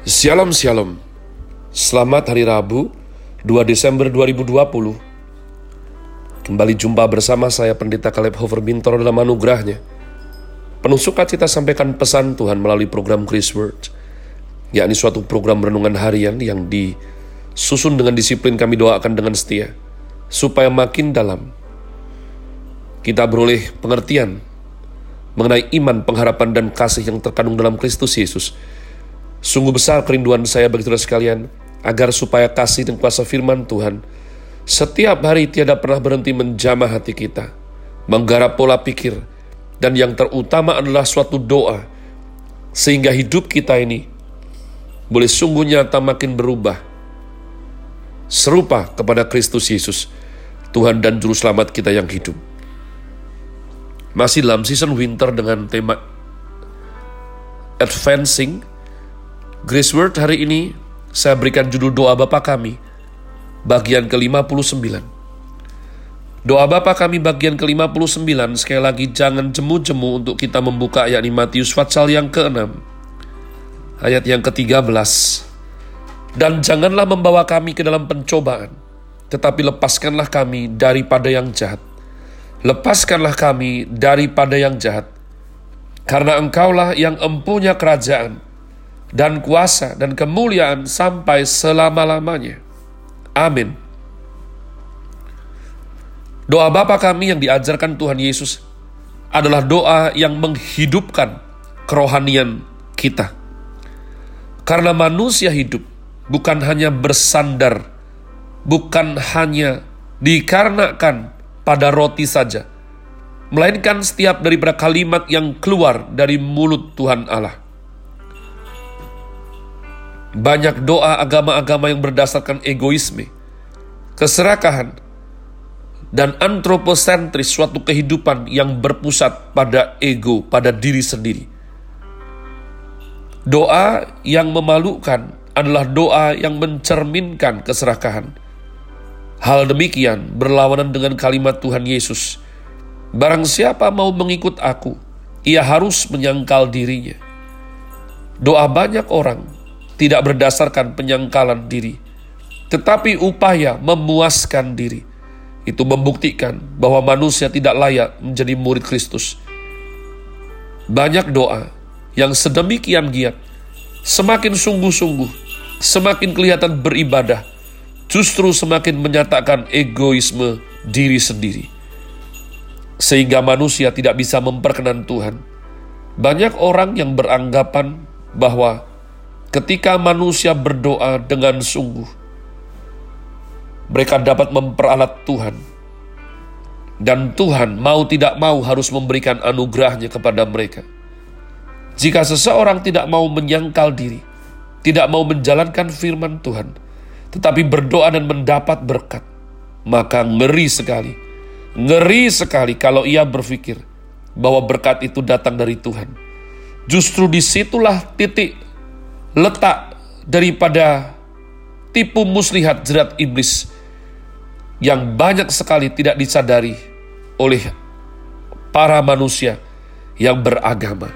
Shalom Shalom. Selamat Hari Rabu 2 Desember 2020 Kembali jumpa bersama saya Pendeta Caleb Hofer Bintoro dalam anugerahnya. Penuh sukacita sampaikan pesan Tuhan melalui program Grace Word yakni suatu program renungan harian yang disusun dengan disiplin kami doakan dengan setia supaya makin dalam. Kita beroleh pengertian mengenai iman, pengharapan, dan kasih yang terkandung dalam Kristus Yesus Sungguh besar kerinduan saya bagi saudara sekalian, agar supaya kasih dan kuasa firman Tuhan setiap hari tiada pernah berhenti menjamah hati kita, menggarap pola pikir, dan yang terutama adalah suatu doa, sehingga hidup kita ini boleh sungguh nyata makin berubah, serupa kepada Kristus Yesus, Tuhan dan Juru Selamat kita yang hidup. Masih dalam season winter dengan tema Advancing Grace Word hari ini saya berikan judul doa Bapa kami bagian ke-59. Doa Bapa kami bagian ke-59 sekali lagi jangan jemu-jemu untuk kita membuka yakni Matius Fatsal yang ke-6 ayat yang ke-13. Dan janganlah membawa kami ke dalam pencobaan, tetapi lepaskanlah kami daripada yang jahat. Lepaskanlah kami daripada yang jahat. Karena engkaulah yang empunya kerajaan, dan kuasa dan kemuliaan sampai selama-lamanya. Amin. Doa Bapa kami yang diajarkan Tuhan Yesus adalah doa yang menghidupkan kerohanian kita. Karena manusia hidup bukan hanya bersandar, bukan hanya dikarenakan pada roti saja, melainkan setiap daripada kalimat yang keluar dari mulut Tuhan Allah. Banyak doa agama-agama yang berdasarkan egoisme, keserakahan, dan antroposentris suatu kehidupan yang berpusat pada ego, pada diri sendiri. Doa yang memalukan adalah doa yang mencerminkan keserakahan. Hal demikian berlawanan dengan kalimat Tuhan Yesus. Barang siapa mau mengikut aku, ia harus menyangkal dirinya. Doa banyak orang tidak berdasarkan penyangkalan diri, tetapi upaya memuaskan diri. Itu membuktikan bahwa manusia tidak layak menjadi murid Kristus. Banyak doa yang sedemikian giat, semakin sungguh-sungguh, semakin kelihatan beribadah, justru semakin menyatakan egoisme diri sendiri. Sehingga manusia tidak bisa memperkenan Tuhan. Banyak orang yang beranggapan bahwa ketika manusia berdoa dengan sungguh, mereka dapat memperalat Tuhan. Dan Tuhan mau tidak mau harus memberikan anugerahnya kepada mereka. Jika seseorang tidak mau menyangkal diri, tidak mau menjalankan firman Tuhan, tetapi berdoa dan mendapat berkat, maka ngeri sekali. Ngeri sekali kalau ia berpikir bahwa berkat itu datang dari Tuhan. Justru di situlah titik letak daripada tipu muslihat jerat iblis yang banyak sekali tidak disadari oleh para manusia yang beragama.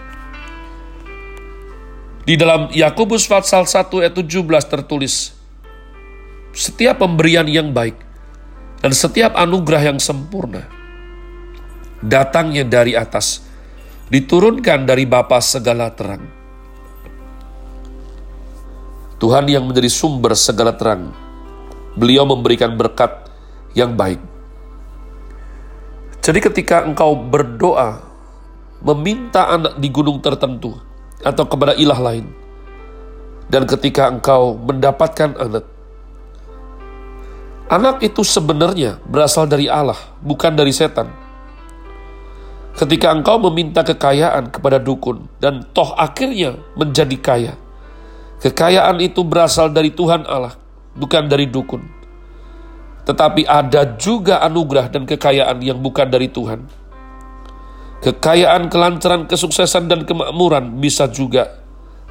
Di dalam Yakobus pasal 1 ayat 17 tertulis, setiap pemberian yang baik dan setiap anugerah yang sempurna datangnya dari atas, diturunkan dari Bapa segala terang Tuhan yang menjadi sumber segala terang. Beliau memberikan berkat yang baik. Jadi ketika engkau berdoa, meminta anak di gunung tertentu, atau kepada ilah lain, dan ketika engkau mendapatkan anak, anak itu sebenarnya berasal dari Allah, bukan dari setan. Ketika engkau meminta kekayaan kepada dukun, dan toh akhirnya menjadi kaya, Kekayaan itu berasal dari Tuhan Allah, bukan dari dukun. Tetapi ada juga anugerah dan kekayaan yang bukan dari Tuhan. Kekayaan, kelancaran, kesuksesan, dan kemakmuran bisa juga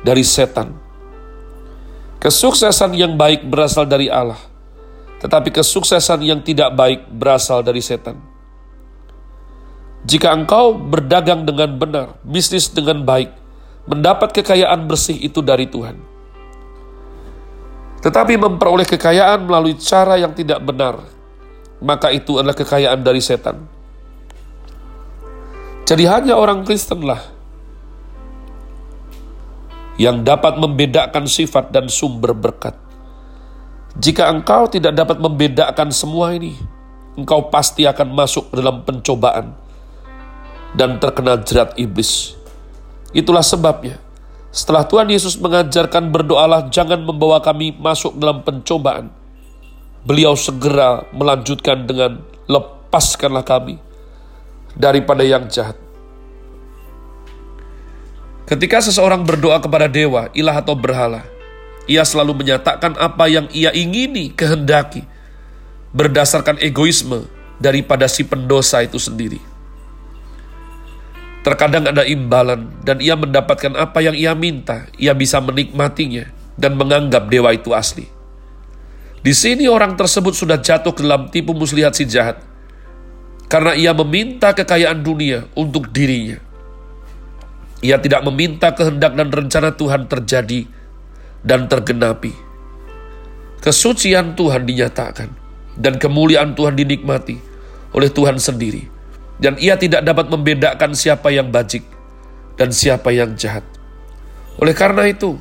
dari setan. Kesuksesan yang baik berasal dari Allah, tetapi kesuksesan yang tidak baik berasal dari setan. Jika engkau berdagang dengan benar, bisnis dengan baik, mendapat kekayaan bersih itu dari Tuhan tetapi memperoleh kekayaan melalui cara yang tidak benar, maka itu adalah kekayaan dari setan. Jadi hanya orang Kristenlah yang dapat membedakan sifat dan sumber berkat. Jika engkau tidak dapat membedakan semua ini, engkau pasti akan masuk dalam pencobaan dan terkena jerat iblis. Itulah sebabnya setelah Tuhan Yesus mengajarkan berdoalah jangan membawa kami masuk dalam pencobaan, beliau segera melanjutkan dengan lepaskanlah kami daripada yang jahat. Ketika seseorang berdoa kepada dewa, ilah atau berhala, ia selalu menyatakan apa yang ia ingini, kehendaki, berdasarkan egoisme daripada si pendosa itu sendiri. Terkadang ada imbalan dan ia mendapatkan apa yang ia minta. Ia bisa menikmatinya dan menganggap dewa itu asli. Di sini orang tersebut sudah jatuh ke dalam tipu muslihat si jahat. Karena ia meminta kekayaan dunia untuk dirinya. Ia tidak meminta kehendak dan rencana Tuhan terjadi dan tergenapi. Kesucian Tuhan dinyatakan dan kemuliaan Tuhan dinikmati oleh Tuhan sendiri dan ia tidak dapat membedakan siapa yang bajik dan siapa yang jahat. Oleh karena itu,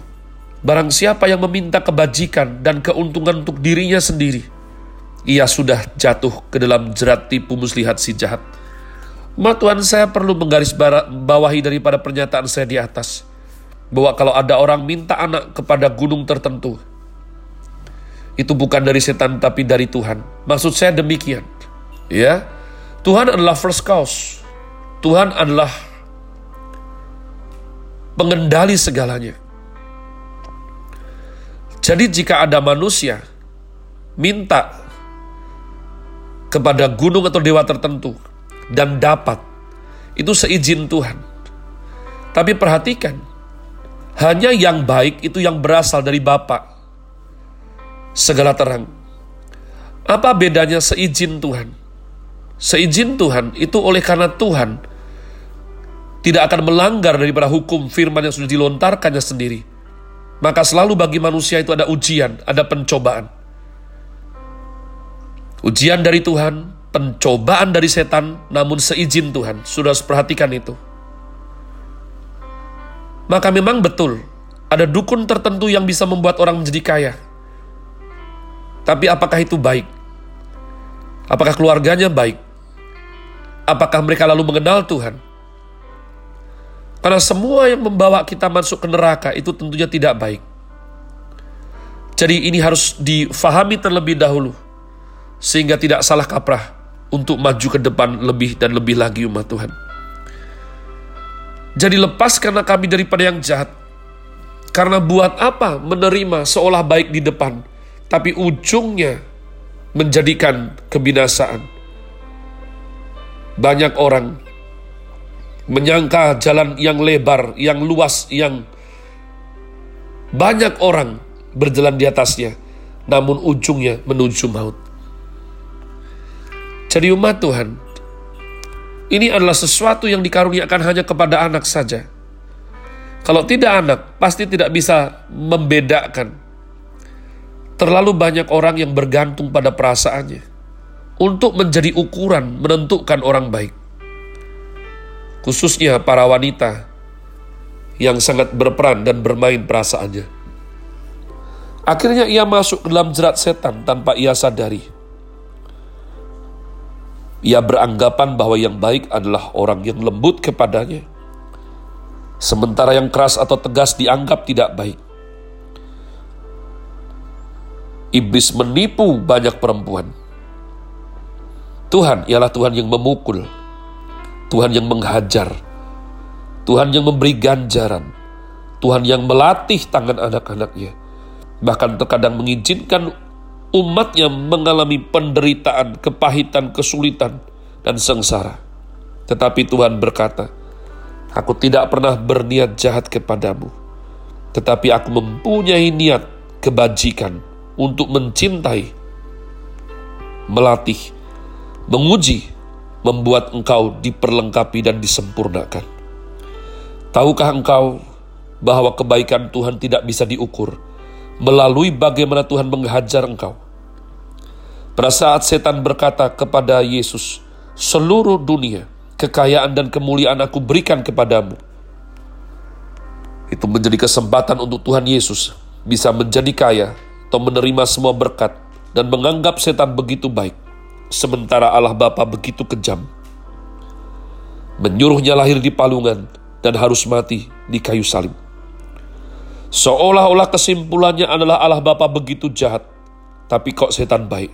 barang siapa yang meminta kebajikan dan keuntungan untuk dirinya sendiri, ia sudah jatuh ke dalam jerat tipu muslihat si jahat. Ma Tuhan saya perlu menggaris bawahi daripada pernyataan saya di atas, bahwa kalau ada orang minta anak kepada gunung tertentu, itu bukan dari setan tapi dari Tuhan. Maksud saya demikian. Ya, Tuhan adalah first cause. Tuhan adalah pengendali segalanya. Jadi jika ada manusia minta kepada gunung atau dewa tertentu dan dapat, itu seizin Tuhan. Tapi perhatikan, hanya yang baik itu yang berasal dari Bapa. Segala terang. Apa bedanya seizin Tuhan? Seizin Tuhan itu oleh karena Tuhan tidak akan melanggar daripada hukum firman yang sudah dilontarkannya sendiri. Maka selalu bagi manusia itu ada ujian, ada pencobaan. Ujian dari Tuhan, pencobaan dari setan, namun seizin Tuhan. Sudah perhatikan itu. Maka memang betul, ada dukun tertentu yang bisa membuat orang menjadi kaya. Tapi apakah itu baik? Apakah keluarganya baik? Apakah mereka lalu mengenal Tuhan? Karena semua yang membawa kita masuk ke neraka itu tentunya tidak baik. Jadi ini harus difahami terlebih dahulu. Sehingga tidak salah kaprah untuk maju ke depan lebih dan lebih lagi umat Tuhan. Jadi lepaskanlah kami daripada yang jahat. Karena buat apa menerima seolah baik di depan, tapi ujungnya menjadikan kebinasaan banyak orang menyangka jalan yang lebar, yang luas, yang banyak orang berjalan di atasnya, namun ujungnya menuju maut. Jadi umat Tuhan, ini adalah sesuatu yang dikaruniakan hanya kepada anak saja. Kalau tidak anak, pasti tidak bisa membedakan. Terlalu banyak orang yang bergantung pada perasaannya untuk menjadi ukuran menentukan orang baik. Khususnya para wanita yang sangat berperan dan bermain perasaannya. Akhirnya ia masuk ke dalam jerat setan tanpa ia sadari. Ia beranggapan bahwa yang baik adalah orang yang lembut kepadanya, sementara yang keras atau tegas dianggap tidak baik. Iblis menipu banyak perempuan Tuhan ialah Tuhan yang memukul, Tuhan yang menghajar, Tuhan yang memberi ganjaran, Tuhan yang melatih tangan anak-anaknya, bahkan terkadang mengizinkan umatnya mengalami penderitaan, kepahitan, kesulitan, dan sengsara. Tetapi Tuhan berkata, Aku tidak pernah berniat jahat kepadamu, tetapi aku mempunyai niat kebajikan untuk mencintai, melatih, menguji, membuat engkau diperlengkapi dan disempurnakan. Tahukah engkau bahwa kebaikan Tuhan tidak bisa diukur, melalui bagaimana Tuhan menghajar engkau. Pada saat setan berkata kepada Yesus, seluruh dunia, kekayaan dan kemuliaan aku berikan kepadamu. Itu menjadi kesempatan untuk Tuhan Yesus bisa menjadi kaya atau menerima semua berkat dan menganggap setan begitu baik, sementara Allah Bapa begitu kejam. Menyuruhnya lahir di palungan dan harus mati di kayu salib. Seolah-olah kesimpulannya adalah Allah Bapa begitu jahat, tapi kok setan baik.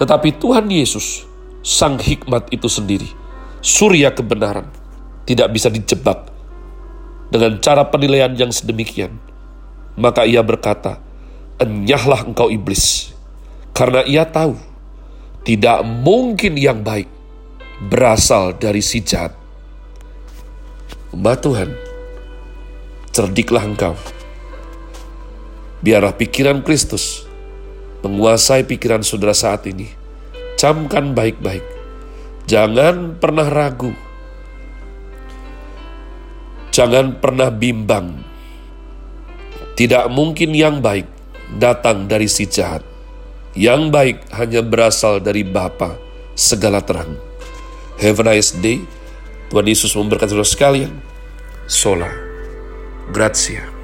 Tetapi Tuhan Yesus, Sang Hikmat itu sendiri, surya kebenaran, tidak bisa dijebak dengan cara penilaian yang sedemikian. Maka ia berkata, Enyahlah engkau iblis, karena ia tahu tidak mungkin yang baik berasal dari si jahat. Mbak Tuhan, Cerdiklah engkau. Biarlah pikiran Kristus menguasai pikiran saudara saat ini. Camkan baik-baik. Jangan pernah ragu. Jangan pernah bimbang. Tidak mungkin yang baik datang dari si jahat. Yang baik hanya berasal dari Bapa segala terang. Have a nice day. Tuhan Yesus memberkati saudara sekalian. Sola. Grazie.